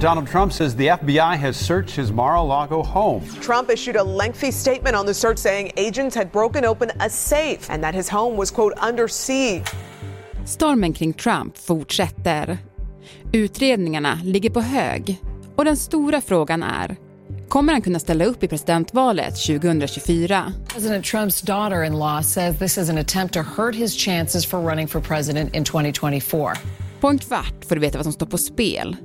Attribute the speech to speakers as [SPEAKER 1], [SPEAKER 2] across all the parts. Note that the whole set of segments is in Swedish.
[SPEAKER 1] Donald Trump says the FBI has searched his Mar a Lago home.
[SPEAKER 2] Trump issued a lengthy statement on the search saying agents had broken open a safe and that his home was, quote, under siege.
[SPEAKER 3] Stormen kring Trump fortsätter. Utredningarna ligger på hög och den stora frågan är Kommer han kunna ställa upp i presidentvalet 2024?
[SPEAKER 4] President Trumps daughter-in-law says this is an attempt to hurt his chances for running for president in 2024.
[SPEAKER 3] På en kvart får du veta vad som står på spel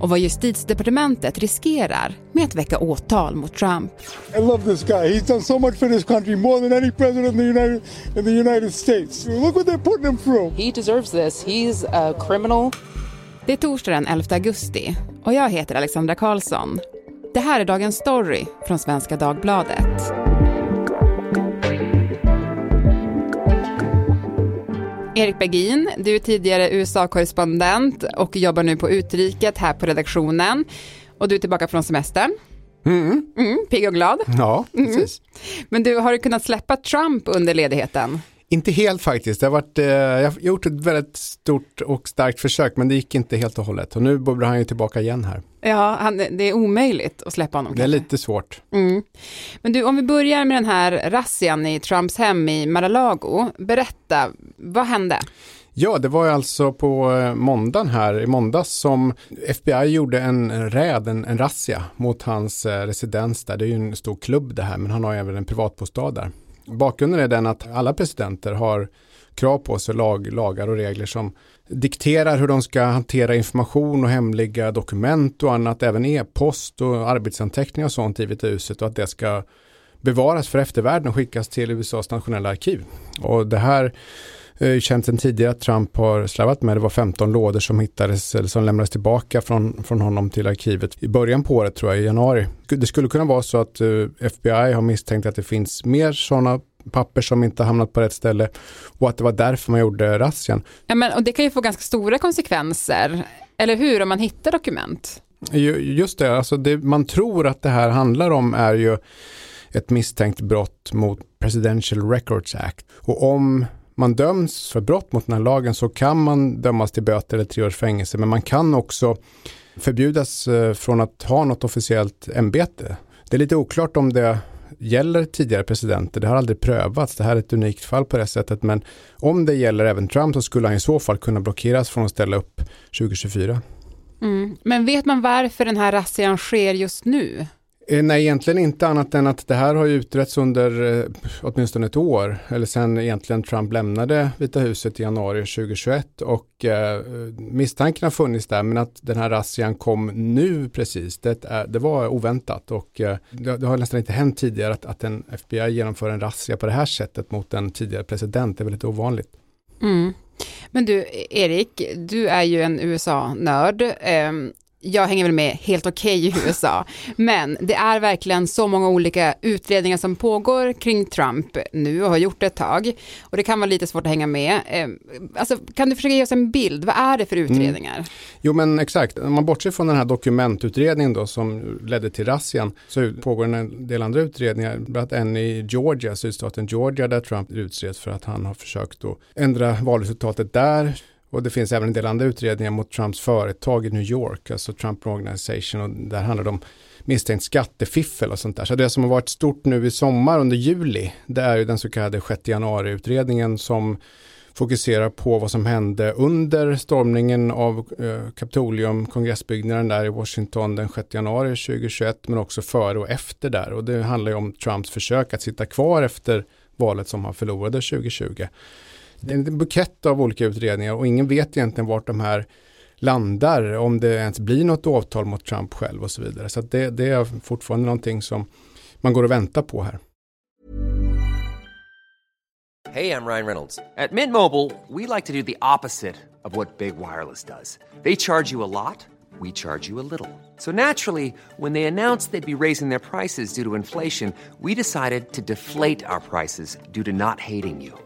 [SPEAKER 3] och vad justitiedepartementet riskerar med att väcka åtal mot Trump.
[SPEAKER 5] I love this guy. He's done so much for this country, more than any president in the United, in the United States. Look what they're putting him through.
[SPEAKER 6] He deserves this. He's a criminal.
[SPEAKER 3] Det är torsdag den 11 augusti och jag heter Alexandra Karlsson. Det här är dagens story från Svenska Dagbladet. Erik Bergin, du är tidigare USA-korrespondent och jobbar nu på Utriket här på redaktionen. Och du är tillbaka från semestern.
[SPEAKER 7] Mm.
[SPEAKER 3] Mm, pigg och glad.
[SPEAKER 7] Ja, precis.
[SPEAKER 3] Mm. Men du, har du kunnat släppa Trump under ledigheten?
[SPEAKER 7] Inte helt faktiskt. Det har varit, eh, jag har gjort ett väldigt stort och starkt försök men det gick inte helt och hållet. Och nu bubblar han ju tillbaka igen här.
[SPEAKER 3] Ja, han, det är omöjligt att släppa honom.
[SPEAKER 7] Det är
[SPEAKER 3] kanske.
[SPEAKER 7] lite svårt.
[SPEAKER 3] Mm. Men du, om vi börjar med den här razzian i Trumps hem i Mar-a-Lago. Berätta, vad hände?
[SPEAKER 7] Ja, det var alltså på eh, måndagen här, i måndags som FBI gjorde en räd, en, en razzia mot hans eh, residens där. Det är ju en stor klubb det här, men han har ju även en privatbostad där. Bakgrunden är den att alla presidenter har krav på sig, lag, lagar och regler som dikterar hur de ska hantera information och hemliga dokument och annat, även e-post och arbetsanteckningar och sånt i Vita huset och att det ska bevaras för eftervärlden och skickas till USAs nationella arkiv. Och det här känt sedan tidigare att Trump har slarvat med. Det var 15 lådor som hittades eller som lämnades tillbaka från, från honom till arkivet i början på året tror jag, i januari. Det skulle kunna vara så att uh, FBI har misstänkt att det finns mer sådana papper som inte hamnat på rätt ställe och att det var därför man gjorde razzian.
[SPEAKER 3] Ja, men, och det kan ju få ganska stora konsekvenser, eller hur, om man hittar dokument?
[SPEAKER 7] Ju- Just det, alltså det man tror att det här handlar om är ju ett misstänkt brott mot Presidential Records Act. Och om man döms för brott mot den här lagen så kan man dömas till böter eller tre års fängelse. Men man kan också förbjudas eh, från att ha något officiellt ämbete. Det är lite oklart om det gäller tidigare presidenter. Det har aldrig prövats. Det här är ett unikt fall på det sättet. Men om det gäller även Trump så skulle han i så fall kunna blockeras från att ställa upp 2024.
[SPEAKER 3] Mm. Men vet man varför den här razzian sker just nu?
[SPEAKER 7] Eh, nej, egentligen inte annat än att det här har utretts under eh, åtminstone ett år, eller sen egentligen Trump lämnade Vita huset i januari 2021 och eh, misstanken har funnits där, men att den här razzian kom nu precis, det, är, det var oväntat och eh, det, det har nästan inte hänt tidigare att, att en FBI genomför en razzia på det här sättet mot en tidigare president, det är väldigt ovanligt.
[SPEAKER 3] Mm. Men du, Erik, du är ju en USA-nörd. Ehm, jag hänger väl med helt okej i USA, men det är verkligen så många olika utredningar som pågår kring Trump nu och har gjort det ett tag. Och det kan vara lite svårt att hänga med. Ehm, Alltså, kan du försöka ge oss en bild? Vad är det för utredningar?
[SPEAKER 7] Jo men exakt, om man bortser från den här dokumentutredningen då som ledde till razzian så pågår en del andra utredningar, bland annat en i Georgia, sydstaten Georgia där Trump utreds för att han har försökt att ändra valresultatet där. Och det finns även en del andra utredningar mot Trumps företag i New York, alltså Trump Organization och där handlar det om misstänkt skattefiffel och sånt där. Så det som har varit stort nu i sommar under juli, det är ju den så kallade 6 januari-utredningen som fokuserar på vad som hände under stormningen av eh, Kapitolium, kongressbyggnaden där i Washington den 6 januari 2021, men också före och efter där. Och det handlar ju om Trumps försök att sitta kvar efter valet som han förlorade 2020. Det är en bukett av olika utredningar och ingen vet egentligen vart de här landar, om det ens blir något avtal mot Trump själv och så vidare. Så att det, det är fortfarande någonting som man går och väntar på här.
[SPEAKER 8] Hej, jag Ryan Reynolds. På Mint Mobile, we like to do the opposite of what Big Wireless does. They charge you a lot, we charge you a little. So naturally, when they announced they'd be raising their prices due to inflation, we decided to deflate our prices due to not hating you.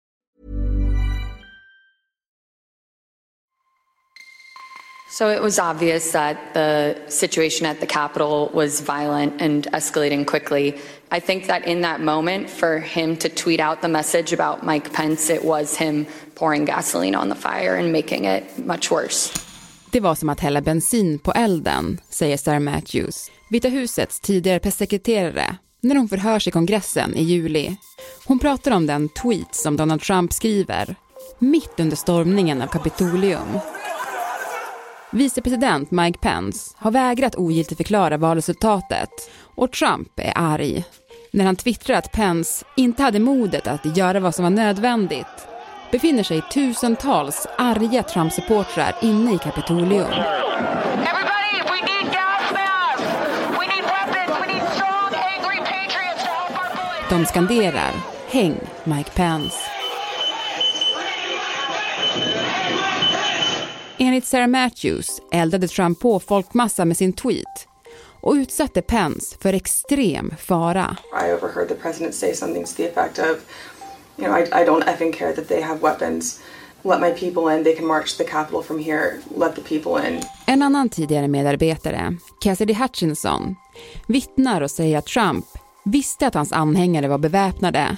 [SPEAKER 9] So it was obvious that the situation at the Capitol was violent and escalating quickly. I think that in that moment, for him to tweet out the message about Mike Pence, it was him pouring gasoline on the fire and making it much worse.
[SPEAKER 3] Det var som att hälla bensin på elden, säger Sarah Matthews, Vita husets tidigare pressekreterare, när hon förhörs i kongressen i juli. Hon pratar om den tweet som Donald Trump skriver, mitt under stormningen av Kapitolium. Vicepresident Mike Pence har vägrat ogiltigförklara valresultatet och Trump är arg. När han twittrar att Pence inte hade modet att göra vad som var nödvändigt befinner sig tusentals arga Trump-supportrar inne i Kapitolium. De skanderar “Häng Mike Pence”. Enligt Sarah Matthews eldade Trump på folkmassa med sin tweet och utsatte Pence för extrem fara.
[SPEAKER 10] I overheard the president say something to the effect of, you know, I, I don't effing care that they have weapons. Let my people in, they can march the Capitol from here. Let the people in.
[SPEAKER 3] En annan tidigare medarbetare, Cassidy Hutchinson, vittnar och säger att Trump visste att hans anhängare var beväpnade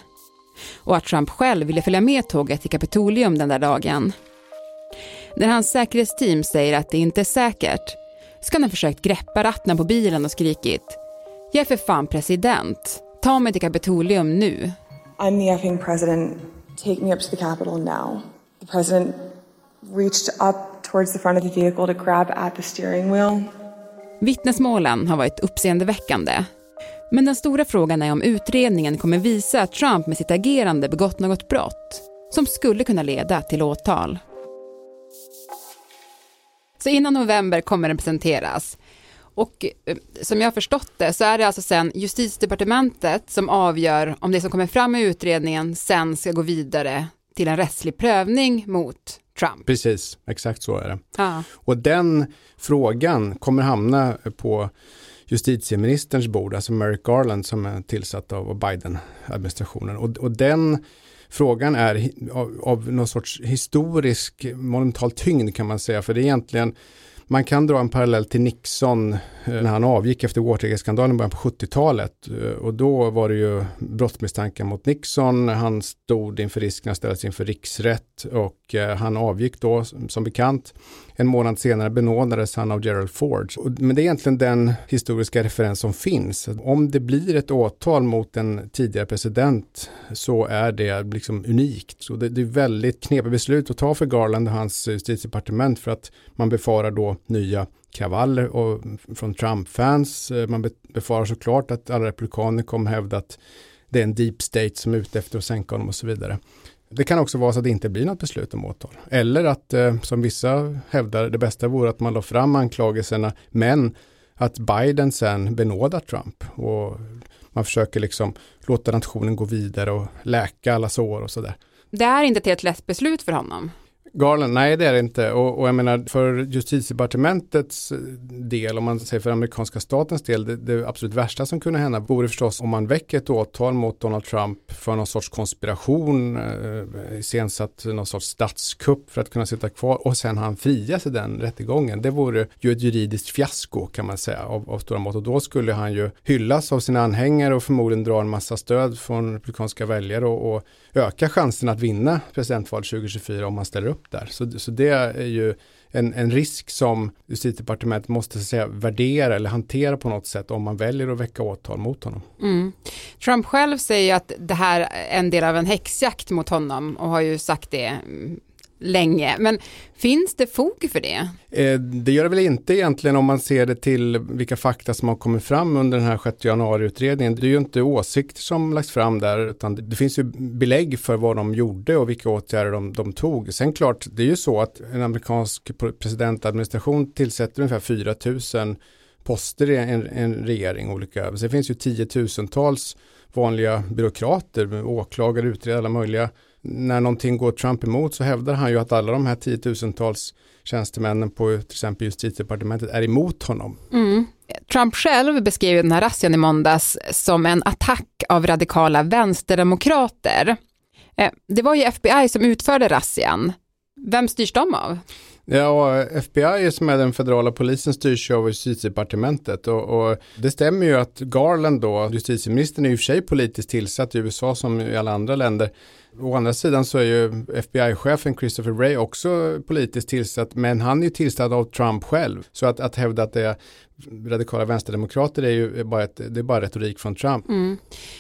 [SPEAKER 3] och att Trump själv ville följa med tåget till Kapitolium den där dagen. När hans säkerhetsteam säger att det inte är säkert ska han ha försökt greppa ratten på bilen och skrikit “Jag är för fan president, ta mig till Kapitolium nu”.
[SPEAKER 10] I'm the effing president. Take me up to the Capitol now. The president reached up towards the front of the vehicle to grab at the steering wheel.
[SPEAKER 3] Vittnesmålen har varit uppseendeväckande. Men den stora frågan är om utredningen kommer visa att Trump med sitt agerande begått något brott som skulle kunna leda till åtal. Så innan november kommer den presenteras. Och eh, som jag har förstått det så är det alltså sen justitiedepartementet som avgör om det som kommer fram i utredningen sen ska gå vidare till en rättslig prövning mot Trump.
[SPEAKER 7] Precis, exakt så är det.
[SPEAKER 3] Ja.
[SPEAKER 7] Och den frågan kommer hamna på justitieministerns bord, alltså Merrick Garland som är tillsatt av Biden-administrationen. Och, och den frågan är av, av någon sorts historisk monumental tyngd kan man säga, för det är egentligen man kan dra en parallell till Nixon eh, när han avgick efter Watergate-skandalen i början på 70-talet. Eh, och då var det ju brottsmisstankar mot Nixon. Han stod inför risken att ställas inför riksrätt och eh, han avgick då som bekant. En månad senare benådades han av Gerald Ford. Men det är egentligen den historiska referens som finns. Om det blir ett åtal mot en tidigare president så är det liksom unikt. Så det, det är väldigt knepiga beslut att ta för Garland och hans justitiedepartement för att man befarar då nya kravaller och från Trump-fans. Eh, man befarar såklart att alla republikaner kommer hävda att det är en deep state som är ute efter att sänka honom och så vidare. Det kan också vara så att det inte blir något beslut om åtal. Eller att, eh, som vissa hävdar, det bästa vore att man la fram anklagelserna, men att Biden sen benådar Trump. Och man försöker liksom låta nationen gå vidare och läka alla sår och sådär.
[SPEAKER 3] Det är inte ett helt lätt beslut för honom.
[SPEAKER 7] Garland, nej det är det inte. Och, och jag menar för justitiedepartementets eh, del, om man säger för amerikanska statens del, det, det, absolut värsta som kunde hända vore förstås om man väcker ett åtal mot Donald Trump för någon sorts konspiration, eh, iscensatt någon sorts statskupp för att kunna sitta kvar och sen han frias i den rättegången. Det vore ju ett juridiskt fiasko kan man säga av, av stora mått och då skulle han ju hyllas av sina anhängare och förmodligen dra en massa stöd från republikanska väljare och, och öka chansen att vinna presidentvalet 2024 om man ställer upp där. Så, så det är ju en, en risk som justitiedepartementet måste säga, värdera eller hantera på något sätt om man väljer att väcka åtal mot honom.
[SPEAKER 3] Mm. Trump själv säger att det här är en del av en häxjakt mot honom och har ju sagt det mm, länge. Men finns det fog för det?
[SPEAKER 7] Eh, det gör det väl inte egentligen om man ser det till vilka fakta som har kommit fram under den här 6 januari-utredningen. Det är ju inte åsikter som lagts fram där utan det finns ju belägg för vad de gjorde och vilka åtgärder de, de tog. Sen klart, det är ju så att en amerikansk presidentadministration tillsätter ungefär 4 000 poster i en, en regering olika. Sen finns ju tiotusentals vanliga byråkrater, åklagare, utredare, alla möjliga när någonting går Trump emot så hävdar han ju att alla de här tiotusentals tjänstemännen på till exempel justitiedepartementet är emot honom.
[SPEAKER 3] Mm. Trump själv beskrev den här razzian i måndags som en attack av radikala vänsterdemokrater. Eh, det var ju FBI som utförde razzian. Vem styrs de av?
[SPEAKER 7] Ja, FBI som är den federala polisen styrs av justitiedepartementet och, och, det stämmer ju att Garland då, justitieministern är ju för sig politiskt tillsatt i USA som i alla andra länder. Å andra sidan så är ju FBI-chefen Christopher Wray också politiskt tillsatt, men han är ju tillsatt av Trump själv. Så att, att hävda att det är radikala vänsterdemokrater är ju bara, ett, det är bara retorik från Trump.
[SPEAKER 3] Mm.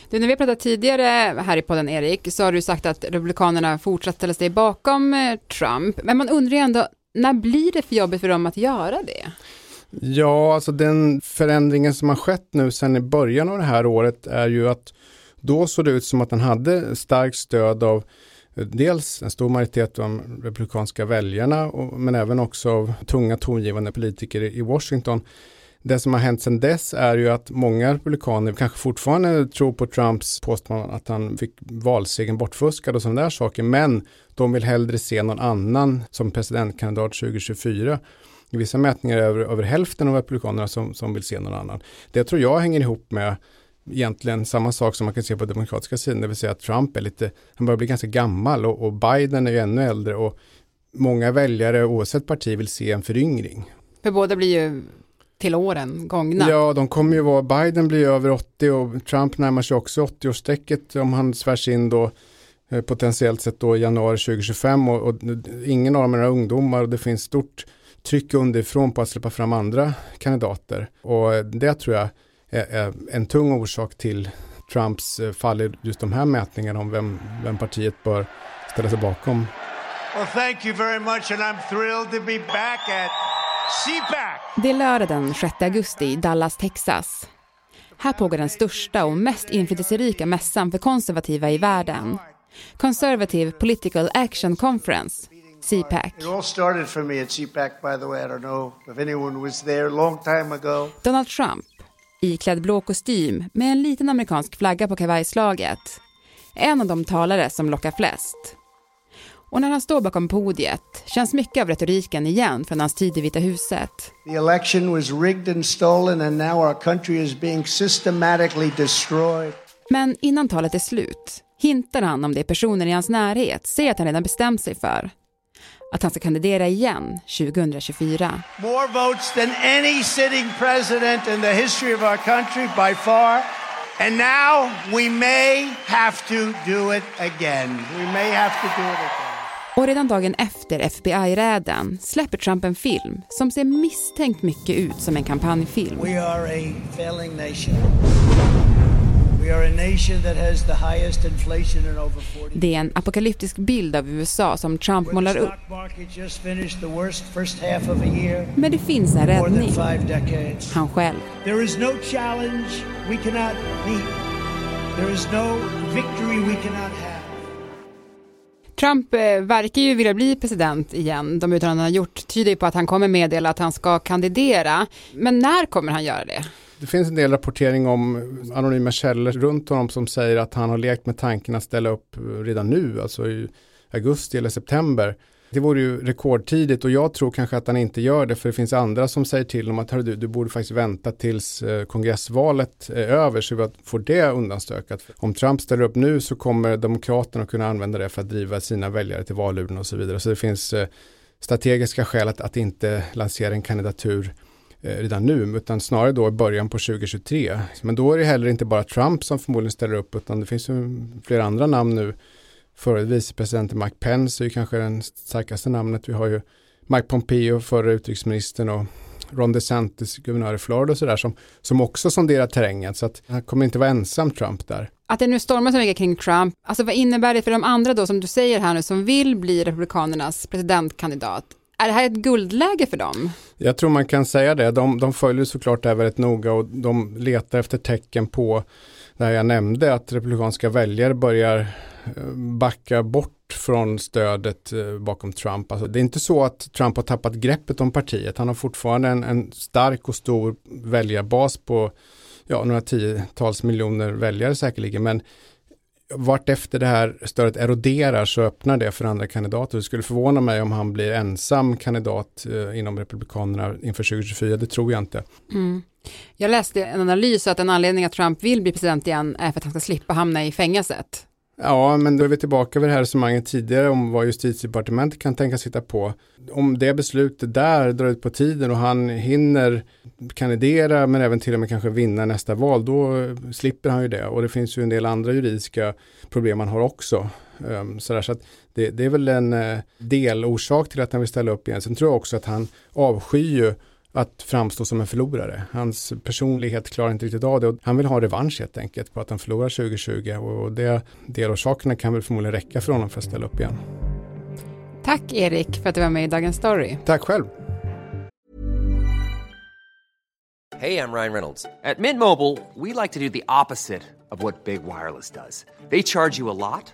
[SPEAKER 3] Du, när vi pratade tidigare här i podden Erik, så har du sagt att Republikanerna fortsatt ställa sig bakom eh, Trump. Men man undrar ju ändå, när blir det för jobbigt för dem att göra det?
[SPEAKER 7] Ja, alltså den förändringen som har skett nu sedan i början av det här året är ju att då såg det ut som att han hade starkt stöd av eh, dels en stor majoritet av de republikanska väljarna men även också av tunga tongivande politiker i Washington. Det som har hänt sedan dess är ju att många republikaner kanske fortfarande tror på Trumps påstående att han fick valsegern bortfuskad och sådana där saker, men de vill hellre se någon annan som presidentkandidat 2024. I vissa mätningar är det över, över hälften av republikanerna som, som vill se någon annan. Det tror jag hänger ihop med egentligen samma sak som man kan se på demokratiska sidan, det vill säga att Trump är lite, han börjar bli ganska gammal och, och Biden är ju ännu äldre och många väljare oavsett parti vill se en föryngring.
[SPEAKER 3] För båda blir ju till åren gångna.
[SPEAKER 7] Ja, de kommer ju vara, Biden blir över 80 och Trump närmar sig också 80-årsstrecket om han svärs in då eh, potentiellt sett då i januari 2025 och, och ingen av dem är ungdomar och det finns stort tryck underifrån på att släppa fram andra kandidater och det tror jag en tung orsak till Trumps eh, fall i just de här mätningarna om vem, vem partiet bör ställa sig bakom.
[SPEAKER 11] Well, thank you very much and I'm thrilled to be back at
[SPEAKER 3] det är lördag den 6 augusti i Dallas, Texas. Här pågår den största och mest inflytelserika mässan för konservativa i världen. Conservative Political Action Conference, CPAC. Donald Trump, iklädd blå kostym med en liten amerikansk flagga på kavajslaget. En av de talare som lockar flest. Och när han står bakom podiet känns mycket av retoriken igen från hans tid i Vita huset.
[SPEAKER 11] The election was rigged and stolen and now our country is being systematically destroyed.
[SPEAKER 3] Men innan talet är slut hintar han om det personer i hans närhet säger att han redan bestämt sig för. Att han ska kandidera igen 2024.
[SPEAKER 11] More votes than any sitting president in the history of our country by far. And now we may have to do it again. We may have to do it again.
[SPEAKER 3] Och redan dagen efter FBI-räden släpper Trump en film som ser misstänkt mycket ut som en kampanjfilm.
[SPEAKER 11] We are a failing nation.
[SPEAKER 3] Det är en apokalyptisk bild av USA som Trump målar upp. Men det finns en räddning. Han själv.
[SPEAKER 11] There is no challenge we cannot meet. There is no victory we cannot have.
[SPEAKER 3] Trump eh, verkar ju vilja bli president igen. De uttalanden han har gjort tyder på att han kommer meddela att han ska kandidera. Men när kommer han göra det?
[SPEAKER 7] Det finns en del rapportering om anonyma källor runt honom som säger att han har lekt med tanken att ställa upp redan nu, alltså i augusti eller september. Det vore ju rekordtidigt och jag tror kanske att han inte gör det för det finns andra som säger till honom att du, du borde faktiskt vänta tills eh, kongressvalet är över så vi får det undanstökat. Om Trump ställer upp nu så kommer demokraterna kunna använda det för att driva sina väljare till valurnorna och så vidare. Så det finns eh, strategiska skäl att, att inte lansera en kandidatur Eh, redan nu, utan snarare då i början på 2023. Men då är det heller inte bara Trump som förmodligen ställer upp, utan det finns ju flera andra namn nu Förre vicepresidenten Mike Pence är ju kanske den starkaste namnet. Vi har ju Mike Pompeo, förre utrikesministern och Ron DeSantis, guvernör i Florida och sådär, som, som också sonderar terrängen. Så att han kommer inte vara ensam Trump där.
[SPEAKER 3] Att det nu stormar så mycket kring Trump, alltså vad innebär det för de andra då som du säger här nu som vill bli republikanernas presidentkandidat? Är det här ett guldläge för dem?
[SPEAKER 7] Jag tror man kan säga det. De, de följer såklart det här väldigt noga och de letar efter tecken på när jag nämnde att republikanska väljare börjar eh, backa bort från stödet eh, bakom Trump. Alltså, det är inte så att Trump har tappat greppet om partiet. Han har fortfarande en, en stark och stor väljarbas på ja, några tiotals miljoner väljare säkerligen. Men vart efter det här stödet eroderar så öppnar det för andra kandidater. Det skulle förvåna mig om han blir ensam kandidat eh, inom Republikanerna inför 2024. Det tror jag inte.
[SPEAKER 3] Mm. Jag läste en analys att en anledning att Trump vill bli president igen är för att han ska slippa hamna i fängelset.
[SPEAKER 7] Ja, men då är vi tillbaka vid det här resonemanget tidigare om vad justitiedepartementet kan tänka sitta på. Om det beslutet där drar ut på tiden och han hinner kandidera men även till och med kanske vinna nästa val, då slipper han ju det. Och det finns ju en del andra juridiska problem han har också. Ehm, så, där, så det, det, är väl en eh, delorsak till att han vill ställa upp igen. Sen tror jag också att han avskyr att framstå som en förlorare. Hans personlighet klarar inte riktigt av det och han vill ha revansch helt enkelt på att han förlorar 2020 och det delorsakerna kan väl förmodligen räcka för honom för att ställa upp igen.
[SPEAKER 3] Tack Erik för att du var med i Dagens Story.
[SPEAKER 7] Tack själv.
[SPEAKER 8] Hej, jag Ryan Reynolds. At Mint Mobile, we like to do the opposite of what Big Wireless does. They charge you a lot,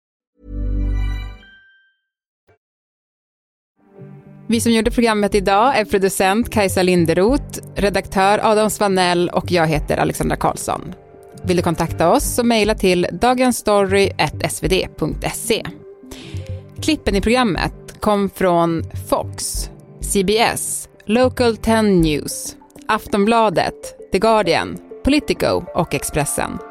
[SPEAKER 3] Vi som gjorde programmet idag är producent Kajsa Linderoth, redaktör Adam Svanell och jag heter Alexandra Karlsson. Vill du kontakta oss så mejla till dagensstory.svd.se. Klippen i programmet kom från Fox, CBS, Local 10 News, Aftonbladet, The Guardian, Politico och Expressen.